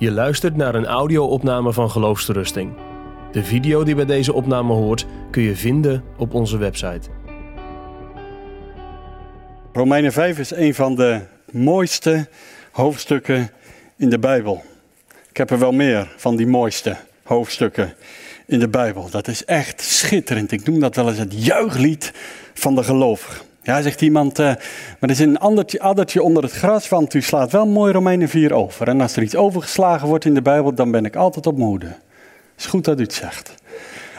Je luistert naar een audio-opname van Geloofsterusting. De video die bij deze opname hoort kun je vinden op onze website. Romeinen 5 is een van de mooiste hoofdstukken in de Bijbel. Ik heb er wel meer van die mooiste hoofdstukken in de Bijbel. Dat is echt schitterend. Ik noem dat wel eens het juichlied van de gelovigen. Ja, zegt iemand, uh, maar er is een addertje onder het gras, want u slaat wel mooi Romeinen 4 over. En als er iets overgeslagen wordt in de Bijbel, dan ben ik altijd op moede. Is goed dat u het zegt.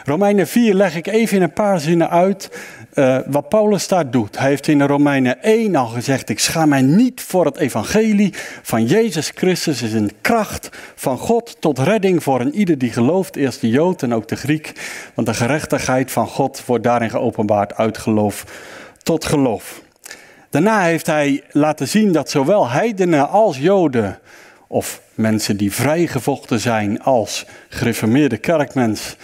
Romeinen 4 leg ik even in een paar zinnen uit uh, wat Paulus daar doet. Hij heeft in Romeinen 1 al gezegd, ik schaam mij niet voor het evangelie van Jezus Christus. is een kracht van God tot redding voor een ieder die gelooft. Eerst de Jood en ook de Griek. Want de gerechtigheid van God wordt daarin geopenbaard uit geloof tot geloof. Daarna heeft hij laten zien dat zowel heidenen als joden, of mensen die vrijgevochten zijn als gereformeerde kerkmens,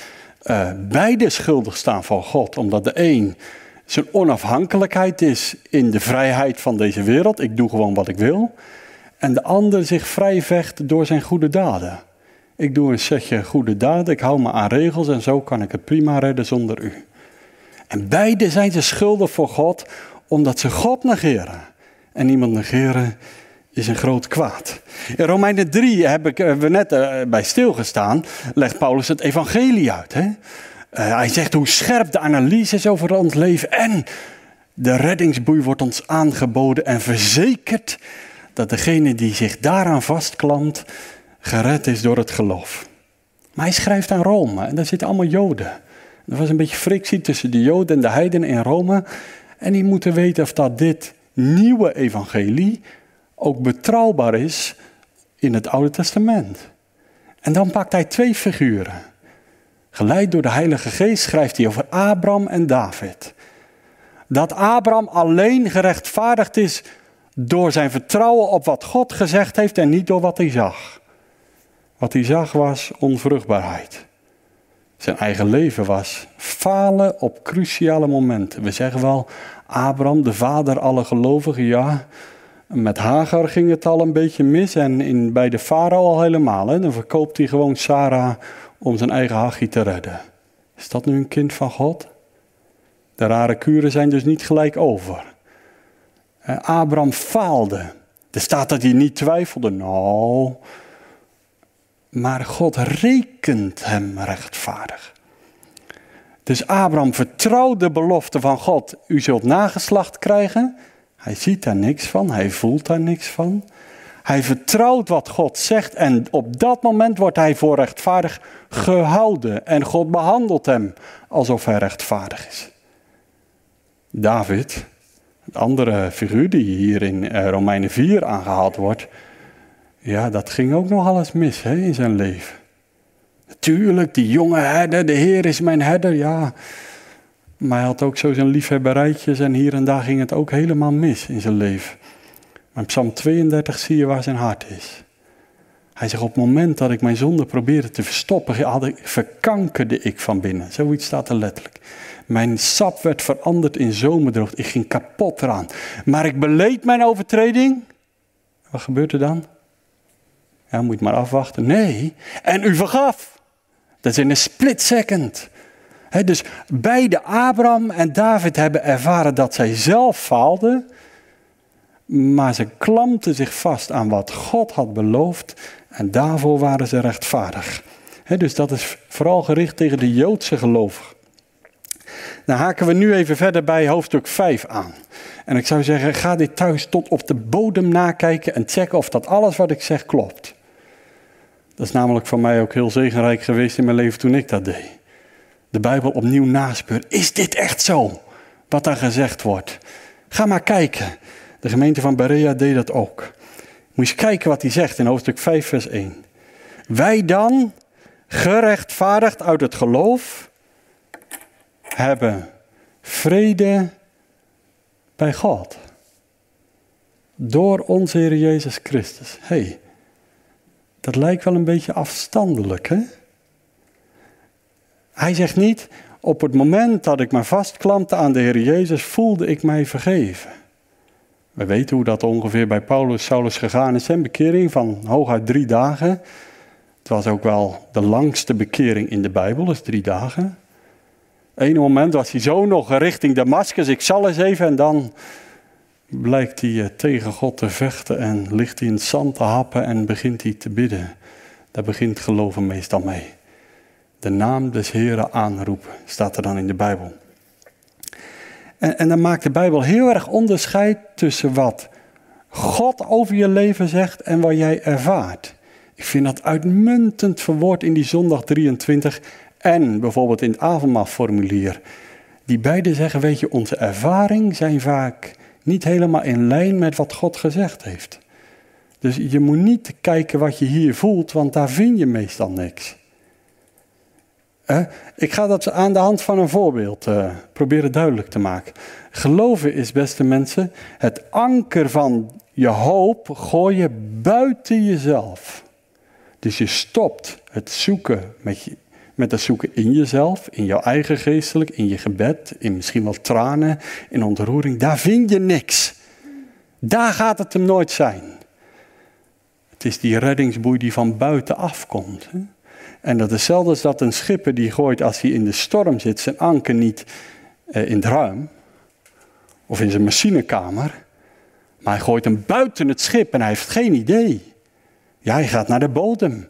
uh, beide schuldig staan voor God. Omdat de een zijn onafhankelijkheid is in de vrijheid van deze wereld. Ik doe gewoon wat ik wil. En de ander zich vrij vecht door zijn goede daden. Ik doe een setje goede daden, ik hou me aan regels en zo kan ik het prima redden zonder u. En beide zijn ze schuldig voor God, omdat ze God negeren. En iemand negeren is een groot kwaad. In Romeinen 3 heb ik, hebben we net uh, bij stilgestaan, legt Paulus het evangelie uit. Hè? Uh, hij zegt hoe scherp de analyse is over ons leven en de reddingsboei wordt ons aangeboden en verzekerd dat degene die zich daaraan vastklampt, gered is door het geloof. Maar hij schrijft aan Rome en daar zitten allemaal Joden. Er was een beetje frictie tussen de Joden en de heidenen in Rome. En die moeten weten of dat dit nieuwe evangelie ook betrouwbaar is in het Oude Testament. En dan pakt hij twee figuren. Geleid door de Heilige Geest schrijft hij over Abraham en David. Dat Abraham alleen gerechtvaardigd is door zijn vertrouwen op wat God gezegd heeft en niet door wat hij zag. Wat hij zag was onvruchtbaarheid. Zijn eigen leven was falen op cruciale momenten. We zeggen wel, Abraham, de vader alle gelovigen, ja. Met Hagar ging het al een beetje mis en in, bij de farao al helemaal. Hè. Dan verkoopt hij gewoon Sarah om zijn eigen hachie te redden. Is dat nu een kind van God? De rare kuren zijn dus niet gelijk over. Abraham faalde. Er staat dat hij niet twijfelde. Nou, maar God rekent hem rechtvaardig. Dus Abraham vertrouwt de belofte van God, u zult nageslacht krijgen. Hij ziet daar niks van, hij voelt daar niks van. Hij vertrouwt wat God zegt en op dat moment wordt hij voor rechtvaardig gehouden. En God behandelt hem alsof hij rechtvaardig is. David, een andere figuur die hier in eh, Romeinen 4 aangehaald wordt, ja, dat ging ook nog alles mis hè, in zijn leven. Natuurlijk, die jonge herder, de Heer is mijn herder, ja. Maar hij had ook zo zijn liefhebberijtjes en hier en daar ging het ook helemaal mis in zijn leven. Maar in Psalm 32 zie je waar zijn hart is. Hij zegt, op het moment dat ik mijn zonde probeerde te verstoppen, verkankerde ik van binnen. Zoiets staat er letterlijk. Mijn sap werd veranderd in zomerdroogte. Ik ging kapot eraan. Maar ik beleed mijn overtreding. Wat gebeurt er dan? Ja, moet maar afwachten. Nee, en u vergaf. Dat is in een split second. dus beide Abraham en David hebben ervaren dat zij zelf faalden, maar ze klampten zich vast aan wat God had beloofd en daarvoor waren ze rechtvaardig. dus dat is vooral gericht tegen de Joodse gelovigen. Dan haken we nu even verder bij hoofdstuk 5 aan. En ik zou zeggen, ga dit thuis tot op de bodem nakijken en checken of dat alles wat ik zeg klopt. Dat is namelijk voor mij ook heel zegenrijk geweest in mijn leven toen ik dat deed. De Bijbel opnieuw naspeuren. Is dit echt zo? Wat daar gezegd wordt. Ga maar kijken. De gemeente van Berea deed dat ook. Moet eens kijken wat hij zegt in hoofdstuk 5, vers 1. Wij dan, gerechtvaardigd uit het geloof, hebben vrede bij God. Door onze Heer Jezus Christus. hey, dat lijkt wel een beetje afstandelijk, hè? Hij zegt niet, op het moment dat ik me vastklampte aan de Heer Jezus, voelde ik mij vergeven. We weten hoe dat ongeveer bij Paulus Saulus gegaan is. Zijn bekering van hooguit drie dagen. Het was ook wel de langste bekering in de Bijbel, is drie dagen. Eén moment was hij zo nog richting Damascus, ik zal eens even, en dan blijkt hij eh, tegen God te vechten en ligt hij in het zand te happen en begint hij te bidden. Daar begint geloven meestal mee. De naam des Heren aanroepen, staat er dan in de Bijbel. En, en dan maakt de Bijbel heel erg onderscheid tussen wat God over je leven zegt en wat jij ervaart. Ik vind dat uitmuntend verwoord in die zondag 23 en bijvoorbeeld in het avondmaalformulier. Die beide zeggen, weet je, onze ervaring zijn vaak niet helemaal in lijn met wat God gezegd heeft. Dus je moet niet kijken wat je hier voelt, want daar vind je meestal niks. Ik ga dat aan de hand van een voorbeeld uh, proberen duidelijk te maken. Geloven is, beste mensen, het anker van je hoop gooien buiten jezelf. Dus je stopt het zoeken met, je, met het zoeken in jezelf, in jouw eigen geestelijk, in je gebed, in misschien wel tranen, in ontroering. Daar vind je niks. Daar gaat het hem nooit zijn. Het is die reddingsboei die van buiten afkomt. En dat is hetzelfde als dat een schipper die gooit als hij in de storm zit zijn anker niet eh, in het ruim of in zijn machinekamer, maar hij gooit hem buiten het schip en hij heeft geen idee. Ja, hij gaat naar de bodem.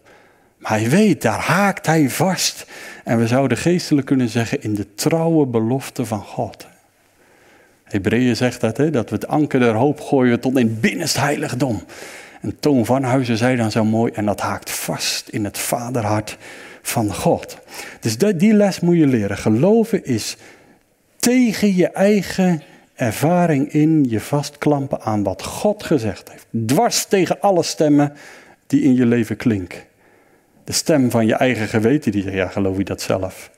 Hij weet, daar haakt hij vast. En we zouden geestelijk kunnen zeggen in de trouwe belofte van God. Hebreeën zegt dat, hè, dat we het anker der hoop gooien tot in het binnenste heiligdom. En Toon van Huizen zei dan zo mooi, en dat haakt vast in het vaderhart van God. Dus die les moet je leren. Geloven is tegen je eigen ervaring in je vastklampen aan wat God gezegd heeft. Dwars tegen alle stemmen die in je leven klinken. De stem van je eigen geweten die zegt, ja geloof je dat zelf.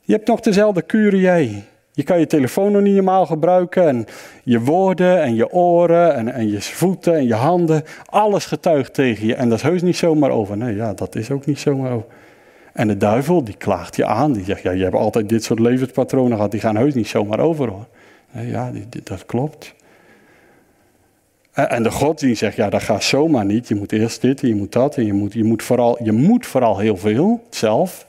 Je hebt nog dezelfde kuren jij. Je kan je telefoon nog niet normaal gebruiken en je woorden en je oren en, en je voeten en je handen. Alles getuigt tegen je en dat is heus niet zomaar over. Nee, ja, dat is ook niet zomaar over. En de duivel die klaagt je aan, die zegt, ja, je hebt altijd dit soort levenspatronen gehad, die gaan heus niet zomaar over hoor. Nee, ja, dat klopt. En de God die zegt, ja, dat gaat zomaar niet. Je moet eerst dit en je moet dat en je moet, je moet, vooral, je moet vooral heel veel zelf.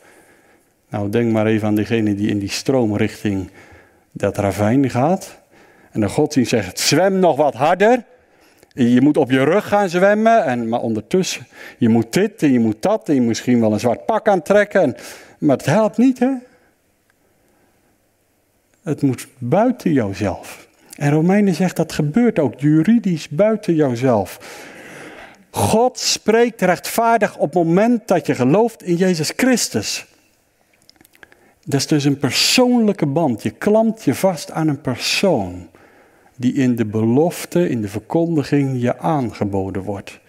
Nou, denk maar even aan degene die in die stroom richting dat ravijn gaat. En de godsdienst zegt, zwem nog wat harder. Je moet op je rug gaan zwemmen, en, maar ondertussen, je moet dit en je moet dat en je misschien wel een zwart pak aantrekken. En, maar het helpt niet, hè? Het moet buiten jouzelf. En Romeinen zegt dat gebeurt ook juridisch buiten jouzelf. God spreekt rechtvaardig op het moment dat je gelooft in Jezus Christus. Dat is dus een persoonlijke band. Je klampt je vast aan een persoon die in de belofte, in de verkondiging je aangeboden wordt.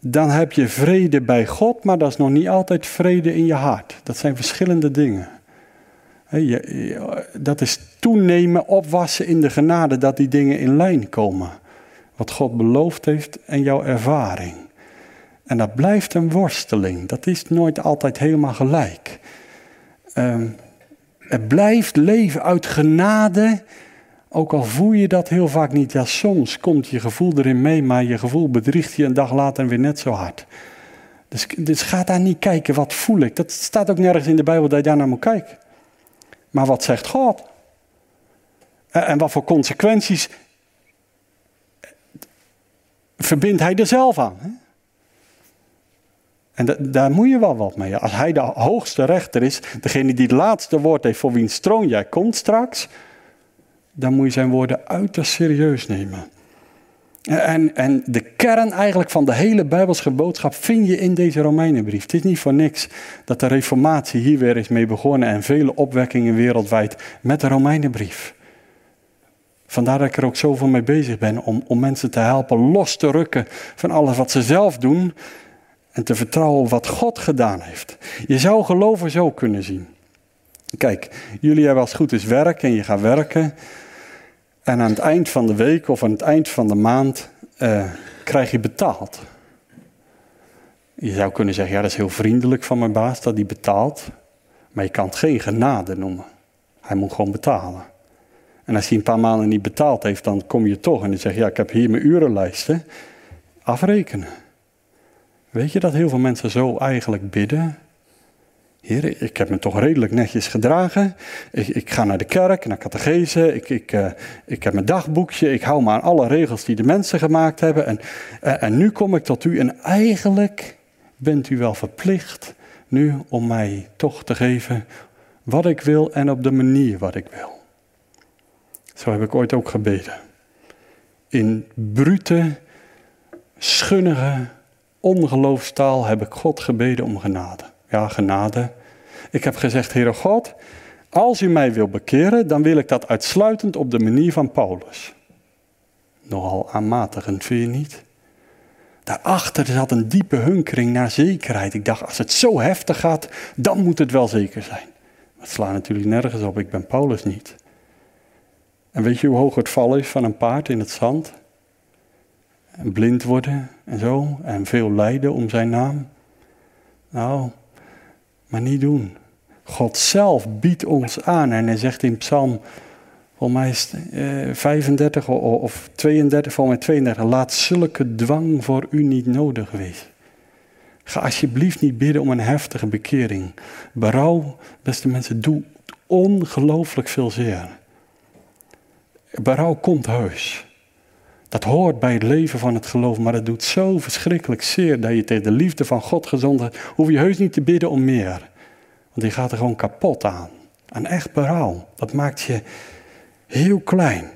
Dan heb je vrede bij God, maar dat is nog niet altijd vrede in je hart. Dat zijn verschillende dingen. Dat is toenemen, opwassen in de genade, dat die dingen in lijn komen. Wat God beloofd heeft en jouw ervaring. En dat blijft een worsteling. Dat is nooit altijd helemaal gelijk. Het blijft leven uit genade. Ook al voel je dat heel vaak niet. Ja, soms komt je gevoel erin mee, maar je gevoel bedriegt je een dag later weer net zo hard. Dus, dus ga daar niet kijken, wat voel ik? Dat staat ook nergens in de Bijbel dat je daar naar moet kijken. Maar wat zegt God? En wat voor consequenties verbindt hij er zelf aan? En daar moet je wel wat mee. Als hij de hoogste rechter is, degene die het laatste woord heeft voor wiens troon jij komt straks, dan moet je zijn woorden uiterst serieus nemen. En, en de kern eigenlijk van de hele Bijbelse boodschap vind je in deze Romeinenbrief. Het is niet voor niks dat de reformatie hier weer is mee begonnen en vele opwekkingen wereldwijd met de Romeinenbrief. Vandaar dat ik er ook zoveel mee bezig ben om, om mensen te helpen los te rukken van alles wat ze zelf doen en te vertrouwen op wat God gedaan heeft. Je zou geloven zo kunnen zien. Kijk, jullie hebben als goed is werk en je gaat werken. En aan het eind van de week of aan het eind van de maand uh, krijg je betaald. Je zou kunnen zeggen, ja dat is heel vriendelijk van mijn baas dat hij betaalt. Maar je kan het geen genade noemen. Hij moet gewoon betalen. En als hij een paar maanden niet betaald heeft, dan kom je toch en je, ja, ik heb hier mijn urenlijsten. Afrekenen. Weet je dat heel veel mensen zo eigenlijk bidden? Heer, ik heb me toch redelijk netjes gedragen. Ik, ik ga naar de kerk, naar catechese. Ik, ik, uh, ik heb mijn dagboekje. Ik hou me aan alle regels die de mensen gemaakt hebben. En, uh, en nu kom ik tot u. En eigenlijk bent u wel verplicht nu om mij toch te geven wat ik wil en op de manier wat ik wil. Zo heb ik ooit ook gebeden. In brute, schunnige, ongeloofstaal heb ik God gebeden om genade. Ja, genade. Ik heb gezegd, Heere God, als u mij wil bekeren, dan wil ik dat uitsluitend op de manier van Paulus. Nogal aanmatigend, vind je niet? Daarachter zat een diepe hunkering naar zekerheid. Ik dacht, als het zo heftig gaat, dan moet het wel zeker zijn. Dat slaat natuurlijk nergens op, ik ben Paulus niet. En weet je hoe hoog het val is van een paard in het zand? En blind worden en zo, en veel lijden om zijn naam. Nou, maar niet doen. God zelf biedt ons aan en hij zegt in Psalm, volgens mij is het 35 of 32, volgens mij 32, laat zulke dwang voor u niet nodig wezen. Ga alsjeblieft niet bidden om een heftige bekering. Berouw, beste mensen, doet ongelooflijk veel zeer. Berouw komt heus. Dat hoort bij het leven van het geloof, maar het doet zo verschrikkelijk zeer dat je tegen de liefde van God gezond. Hoef je heus niet te bidden om meer. Want die gaat er gewoon kapot aan. Aan echt berouw. Dat maakt je heel klein.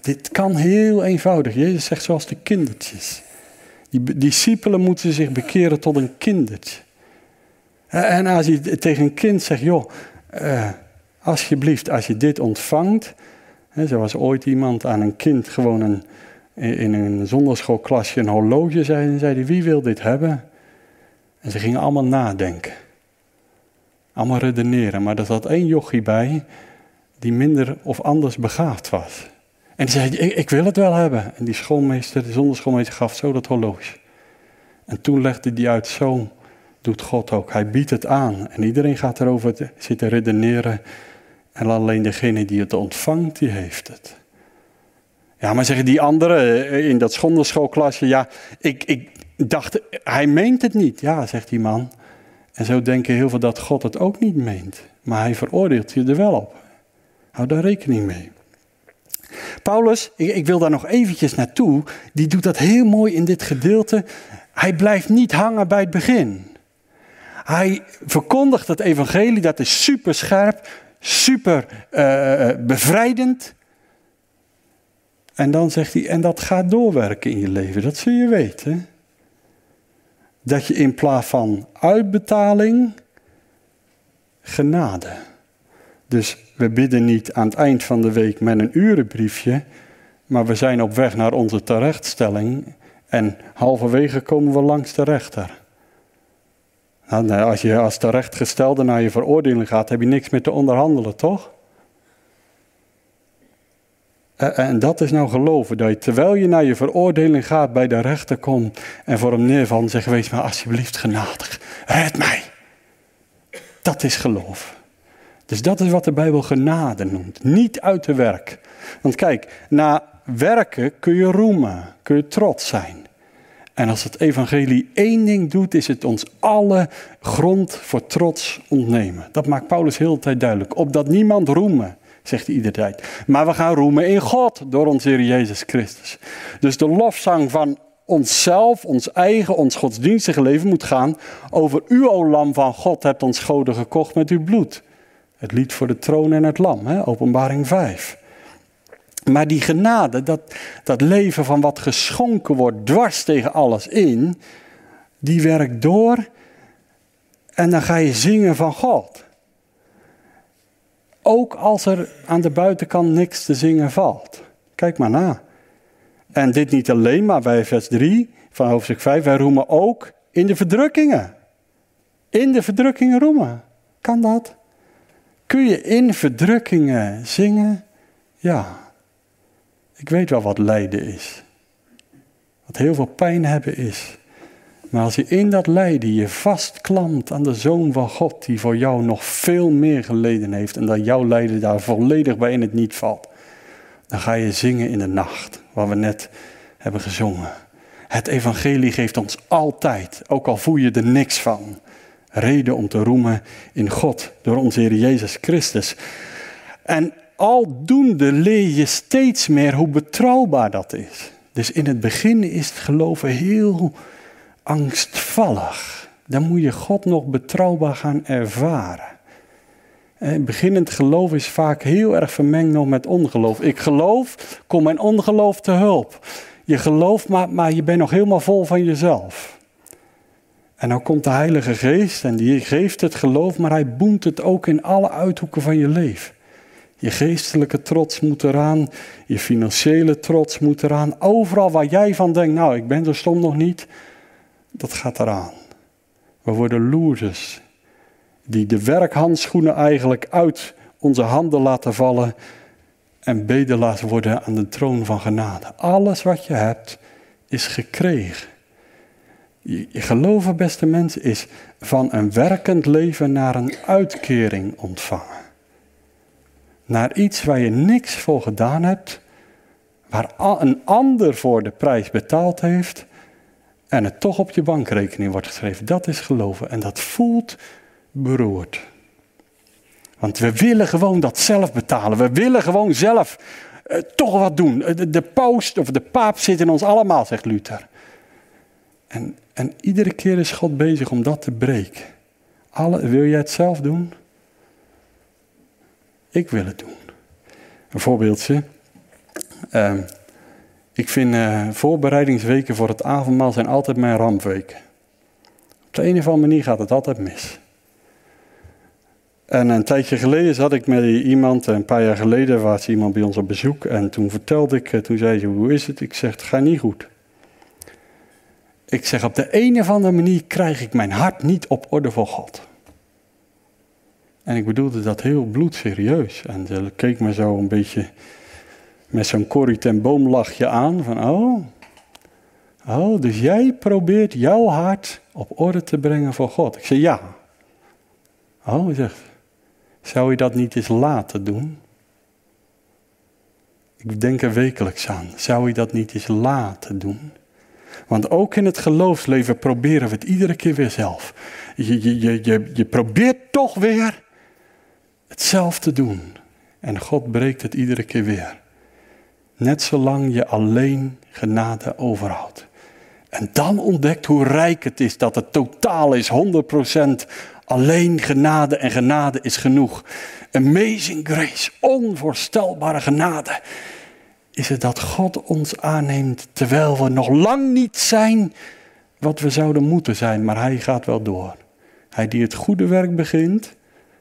Dit kan heel eenvoudig. Jezus zegt zoals de kindertjes. Die discipelen moeten zich bekeren tot een kindertje. En als je tegen een kind zegt, joh, uh, alsjeblieft, als je dit ontvangt, He, was ooit iemand aan een kind gewoon in een zonderschoolklasje een horloge zei en zei wie wil dit hebben? En ze gingen allemaal nadenken. Allemaal redeneren, maar er zat één jochie bij die minder of anders begaafd was. En die zei, ik, ik wil het wel hebben. En die schoolmeester, de zonderschoolmeester gaf zo dat horloge. En toen legde die uit, zo doet God ook. Hij biedt het aan. En iedereen gaat erover zitten redeneren. En alleen degene die het ontvangt, die heeft het. Ja, maar zeggen die anderen in dat schonderschoolklasje, ja, ik, ik dacht, hij meent het niet. Ja, zegt die man. En zo denken heel veel dat God het ook niet meent. Maar hij veroordeelt je er wel op. Hou daar rekening mee. Paulus, ik, ik wil daar nog eventjes naartoe, die doet dat heel mooi in dit gedeelte. Hij blijft niet hangen bij het begin. Hij verkondigt het evangelie, dat is super scherp, super uh, bevrijdend. En dan zegt hij, en dat gaat doorwerken in je leven, dat zul je weten. Dat je in plaats van uitbetaling, genade. Dus we bidden niet aan het eind van de week met een urenbriefje, maar we zijn op weg naar onze terechtstelling en halverwege komen we langs de rechter. Nou, als je als terechtgestelde naar je veroordeling gaat, heb je niks meer te onderhandelen, toch? En dat is nou geloven, dat je terwijl je naar je veroordeling gaat, bij de rechter komt en voor hem neervalt zeg, wees maar alsjeblieft genadig, red mij. Dat is geloof. Dus dat is wat de Bijbel genade noemt, niet uit de werk. Want kijk, na werken kun je roemen, kun je trots zijn. En als het evangelie één ding doet, is het ons alle grond voor trots ontnemen. Dat maakt Paulus heel de tijd duidelijk. Opdat niemand roemen, zegt hij iedere tijd. Maar we gaan roemen in God door onze Heer Jezus Christus. Dus de lofzang van onszelf, ons eigen, ons godsdienstige leven moet gaan over u, o lam van God, hebt ons goden gekocht met uw bloed. Het lied voor de troon en het lam, hè? openbaring 5. Maar die genade, dat, dat leven van wat geschonken wordt dwars tegen alles in, die werkt door en dan ga je zingen van God. Ook als er aan de buitenkant niks te zingen valt. Kijk maar na. En dit niet alleen, maar bij vers 3 van hoofdstuk 5, wij roemen ook in de verdrukkingen. In de verdrukkingen roemen. Kan dat? Kun je in verdrukkingen zingen? Ja. Ik weet wel wat lijden is. Wat heel veel pijn hebben is. Maar als je in dat lijden je vastklampt aan de Zoon van God, die voor jou nog veel meer geleden heeft en dat jouw lijden daar volledig bij in het niet valt, dan ga je zingen in de nacht, waar we net hebben gezongen. Het evangelie geeft ons altijd, ook al voel je er niks van, reden om te roemen in God door onze Heer Jezus Christus. En aldoende leer je steeds meer hoe betrouwbaar dat is. Dus in het begin is het geloven heel angstvallig. Dan moet je God nog betrouwbaar gaan ervaren. Beginnend geloof is vaak heel erg vermengd nog met ongeloof. Ik geloof, kom mijn ongeloof te hulp. Je gelooft, maar, maar je bent nog helemaal vol van jezelf. En dan komt de Heilige Geest en die geeft het geloof, maar hij boemt het ook in alle uithoeken van je leven. Je geestelijke trots moet eraan, je financiële trots moet eraan. Overal waar jij van denkt, nou ik ben zo stom nog niet, dat gaat eraan. We worden losers die de werkhandschoenen eigenlijk uit onze handen laten vallen en bedelaars worden aan de troon van genade. Alles wat je hebt is gekregen. Je geloven, beste mensen, is van een werkend leven naar een uitkering ontvangen. Naar iets waar je niks voor gedaan hebt, waar een ander voor de prijs betaald heeft en het toch op je bankrekening wordt geschreven. Dat is geloven en dat voelt beroerd. Want we willen gewoon dat zelf betalen. We willen gewoon zelf uh, toch wat doen. Eh, de, de paus of de paap zit in ons allemaal, zegt Luther. En, en iedere keer is God bezig om dat te breken. Alle, wil jij het zelf doen? Ik wil het doen. Een voorbeeldje. Uh, ik vind uh, voorbereidingsweken voor het avondmaal zijn altijd mijn rampweken. Op de een of andere manier gaat het altijd mis. En een tijdje geleden zat ik met iemand, een paar jaar geleden was iemand bij ons op bezoek. En toen vertelde ik, eh, toen zei ze, hoe is het? Ik zeg, het gaat niet goed. Ik zeg, op de een of andere manier krijg ik mijn hart niet op orde voor God. En ik bedoelde dat heel bloedserieus. En ze keek me zo een beetje met zo'n Corrie ten Boom lachje aan. Van, oh, oh, dus jij probeert jouw hart op orde te brengen voor God. Ik zei, ja. Oh, hij zegt, zou je dat niet eens laten doen? Ik denk er wekelijks aan. Zou je dat niet eens laten doen? Want ook in het geloofsleven proberen we het iedere keer weer zelf. Je, je, je, je probeert toch weer het zelf te doen. En God breekt het iedere keer weer. Net zolang je alleen genade overhoudt. En dan ontdekt hoe rijk het is dat het totaal is, 100% alleen genade en genade is genoeg. Amazing grace, onvoorstelbare genade. Is het dat God ons aanneemt terwijl we nog lang niet zijn wat we zouden moeten zijn, maar Hij gaat wel door. Hij die het goede werk begint,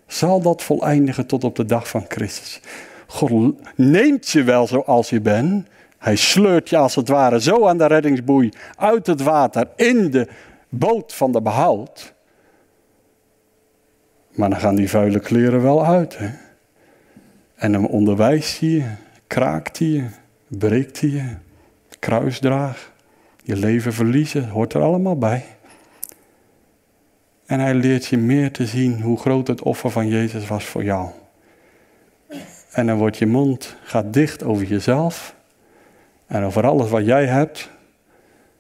zal dat voleindigen tot op de dag van Christus. God neemt je wel zoals je bent. Hij sleurt je als het ware zo aan de reddingsboei uit het water in de boot van de behoud. Maar dan gaan die vuile kleren wel uit. Hè? En dan onderwijst hij je, kraakt hij je, breekt hij je, kruisdraag, je leven verliezen, hoort er allemaal bij. En hij leert je meer te zien hoe groot het offer van Jezus was voor jou. En dan wordt je mond gaat dicht over jezelf en over alles wat jij hebt.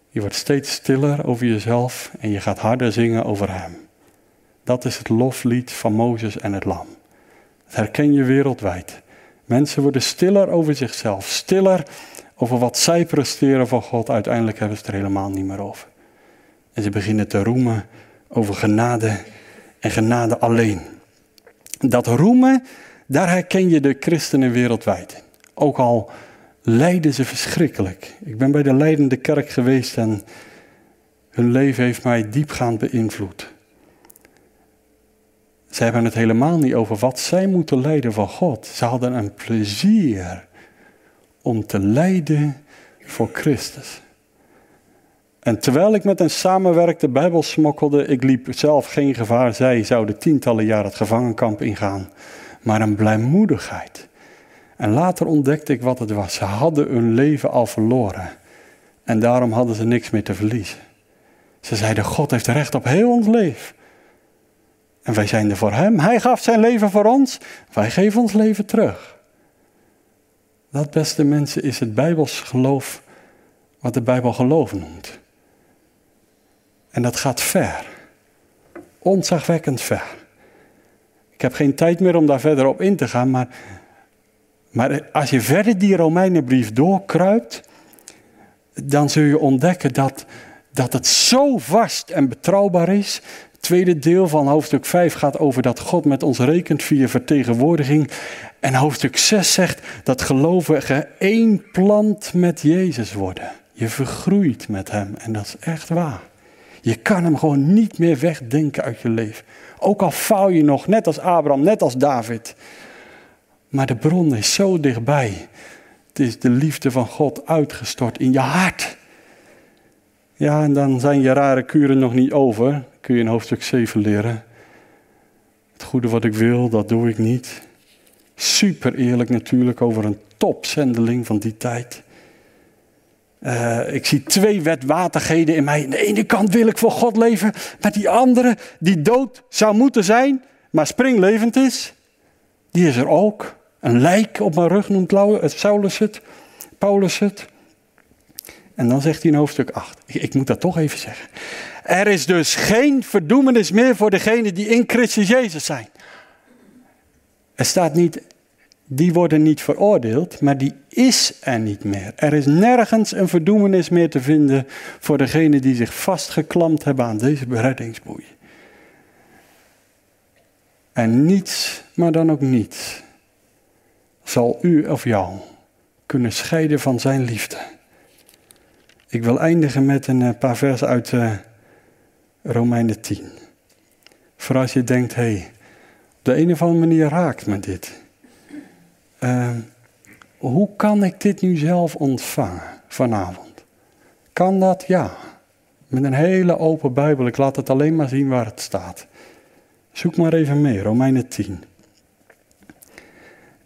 Je wordt steeds stiller over jezelf en je gaat harder zingen over Hem. Dat is het loflied van Mozes en het Lam. Dat herken je wereldwijd. Mensen worden stiller over zichzelf, stiller over wat zij presteren voor God. Uiteindelijk hebben ze het er helemaal niet meer over. En ze beginnen te roemen over genade en genade alleen. Dat roemen, daar herken je de christenen wereldwijd. Ook al lijden ze verschrikkelijk. Ik ben bij de leidende kerk geweest en hun leven heeft mij diepgaand beïnvloed. Ze hebben het helemaal niet over wat zij moeten lijden voor God. Ze hadden een plezier om te lijden voor Christus. En terwijl ik met hen samenwerkte, Bijbel smokkelde, ik liep zelf geen gevaar. Zij zouden tientallen jaar het gevangenkamp ingaan. Maar een blijmoedigheid. En later ontdekte ik wat het was. Ze hadden hun leven al verloren. En daarom hadden ze niks meer te verliezen. Ze zeiden, God heeft recht op heel ons leven. En wij zijn er voor Hem. Hij gaf zijn leven voor ons. Wij geven ons leven terug. Dat, beste mensen, is het Bijbels geloof wat de Bijbel geloof noemt. En dat gaat ver. Ontzagwekkend ver. Ik heb geen tijd meer om daar verder op in te gaan, maar, maar als je verder die Romeinenbrief doorkruipt, dan zul je ontdekken dat, dat het zo vast en betrouwbaar is. Het tweede deel van hoofdstuk 5 gaat over dat God met ons rekent via vertegenwoordiging. En hoofdstuk 6 zegt dat gelovigen één plant met Jezus worden. Je vergroeit met Hem en dat is echt waar. Je kan Hem gewoon niet meer wegdenken uit je leven. Ook al faal je nog, net als Abraham, net als David. Maar de bron is zo dichtbij. Het is de liefde van God uitgestort in je hart. Ja, en dan zijn je rare kuren nog niet over. Kun je in hoofdstuk 7 leren. Het goede wat ik wil, dat doe ik niet. Super eerlijk natuurlijk over een topzendeling van die tijd. Uh, ik zie twee wetwaardigheden in mij. Aan de ene kant wil ik voor God leven, maar die andere, die dood zou moeten zijn, maar springlevend is, die is er ook. Een lijk op mijn rug noemt Saulus het, Paulus het. En dan zegt hij in hoofdstuk 8, ik, ik moet dat toch even zeggen. Er is dus geen verdoemenis meer voor degenen die in Christus Jezus zijn. Er staat niet die worden niet veroordeeld, maar die is er niet meer. Er is nergens een verdoemenis meer te vinden voor degenen die zich vastgeklampt hebben aan deze bereddingsboei. En niets, maar dan ook niets, zal u of jou kunnen scheiden van zijn liefde. Ik wil eindigen met een eh, paar versen uit uh, Romeinen 10. Voor als je denkt, hé, hey, op de een of andere manier raakt me dit. Uh, hoe kan ik dit nu zelf ontvangen vanavond? Kan dat? Ja. Met een hele open Bijbel. Ik laat het alleen maar zien waar het staat. Zoek maar even mee, Romeinen 10.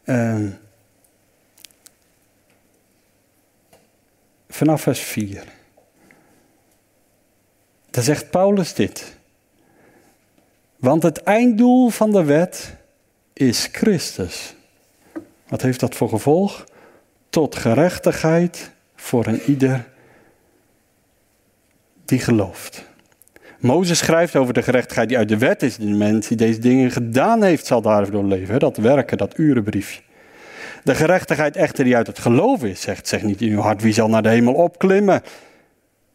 Uh, ehm, vanaf vers 4. Daar zegt Paulus dit. Want het einddoel van de wet is Christus. Wat heeft dat voor gevolg? Tot gerechtigheid voor een ieder die gelooft. Mozes schrijft over de gerechtigheid die uit de wet is. De mens die deze dingen gedaan heeft, zal daardoor leven. Dat werken, dat urenbriefje. De gerechtigheid echter die uit het geloof is, zegt, zeg niet in uw hart wie zal naar de hemel opklimmen.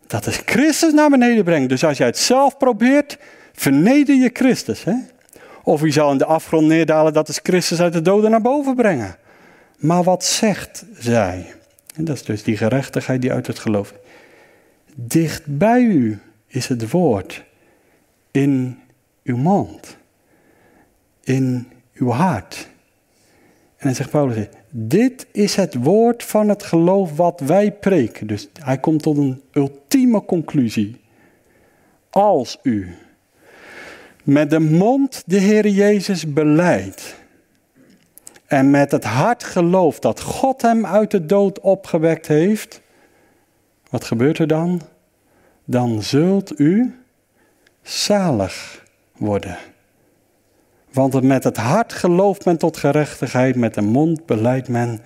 Dat is Christus naar beneden brengt. Dus als jij het zelf probeert, verneder je Christus. Hè? Of wie zal in de afgrond neerdalen, dat is Christus uit de doden naar boven brengen. Maar wat zegt zij? En dat is dus die gerechtigheid die uit het geloof. Dicht bij u is het woord in uw mond, in uw hart. En dan zegt Paulus, dit is het woord van het geloof wat wij preken. Dus hij komt tot een ultieme conclusie. Als u met de mond de Heer Jezus beleidt en met het hart gelooft dat God hem uit de dood opgewekt heeft, wat gebeurt er dan? Dan zult u zalig worden. Want met het hart gelooft men tot gerechtigheid, met de mond beleidt men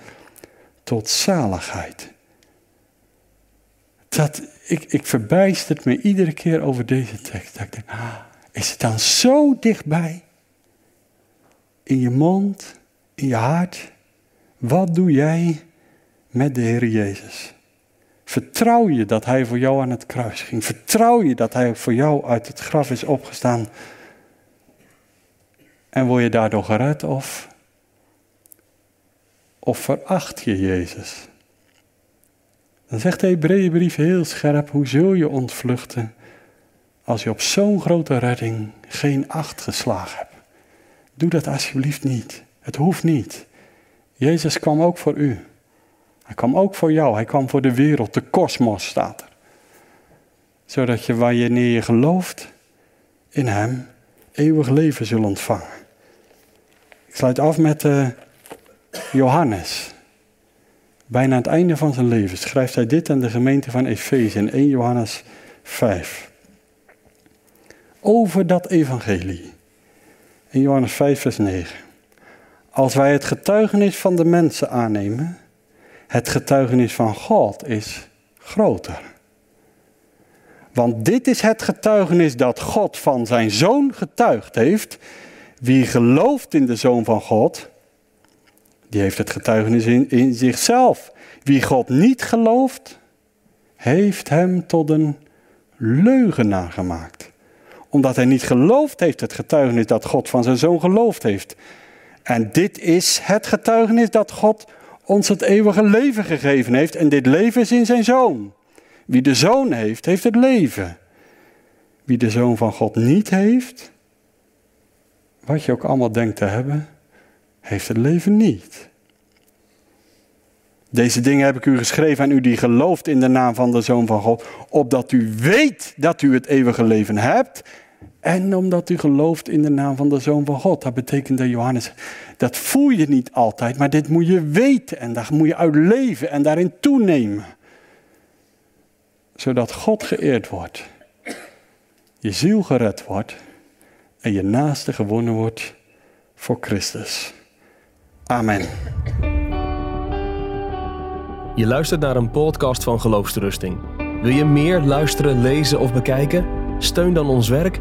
tot zaligheid. Dat, ik, ik verbijstert me iedere keer over deze tekst. Dat ik denk, ah, is het dan zo dichtbij? In je mond, in je hart. Wat doe jij met de Heer Jezus? Vertrouw je dat Hij voor jou aan het kruis ging? Vertrouw je dat Hij voor jou uit het graf is opgestaan? En word je daardoor gered of, of veracht je Jezus? Dan zegt de Hebreeënbrief heel scherp, hoe zul je ontvluchten als je op zo'n grote redding geen acht geslagen hebt? Doe dat alsjeblieft niet. Het hoeft niet. Jezus kwam ook voor u. Hij kwam ook voor jou. Hij kwam voor de wereld. De kosmos staat er. Zodat je wanneer je gelooft in Hem eeuwig leven zult ontvangen. Ik sluit af met uh, Johannes. Bijna aan het einde van zijn leven schrijft hij dit aan de gemeente van Efeze in 1 Johannes 5. over dat evangelie. In Johannes 5, vers 9. Als wij het getuigenis van de mensen aannemen, het getuigenis van God is groter. Want dit is het getuigenis dat God van zijn zoon getuigd heeft. Wie gelooft in de zoon van God, die heeft het getuigenis in, in zichzelf. Wie God niet gelooft, heeft hem tot een leugenaar gemaakt. Omdat hij niet geloofd heeft het getuigenis dat God van zijn zoon geloofd heeft. En dit is het getuigenis dat God ons het eeuwige leven gegeven heeft. En dit leven is in zijn zoon. Wie de zoon heeft, heeft het leven. Wie de zoon van God niet heeft, wat je ook allemaal denkt te hebben, heeft het leven niet. Deze dingen heb ik u geschreven aan u die gelooft in de naam van de Zoon van God, opdat u weet dat u het eeuwige leven hebt en omdat u gelooft in de naam van de Zoon van God. Dat betekent dat Johannes, dat voel je niet altijd, maar dit moet je weten en daar moet je uit leven en daarin toenemen. Zodat God geëerd wordt, je ziel gered wordt en je naaste gewonnen wordt voor Christus. Amen. Je luistert naar een podcast van Geloofsterusting. Wil je meer luisteren, lezen of bekijken? Steun dan ons werk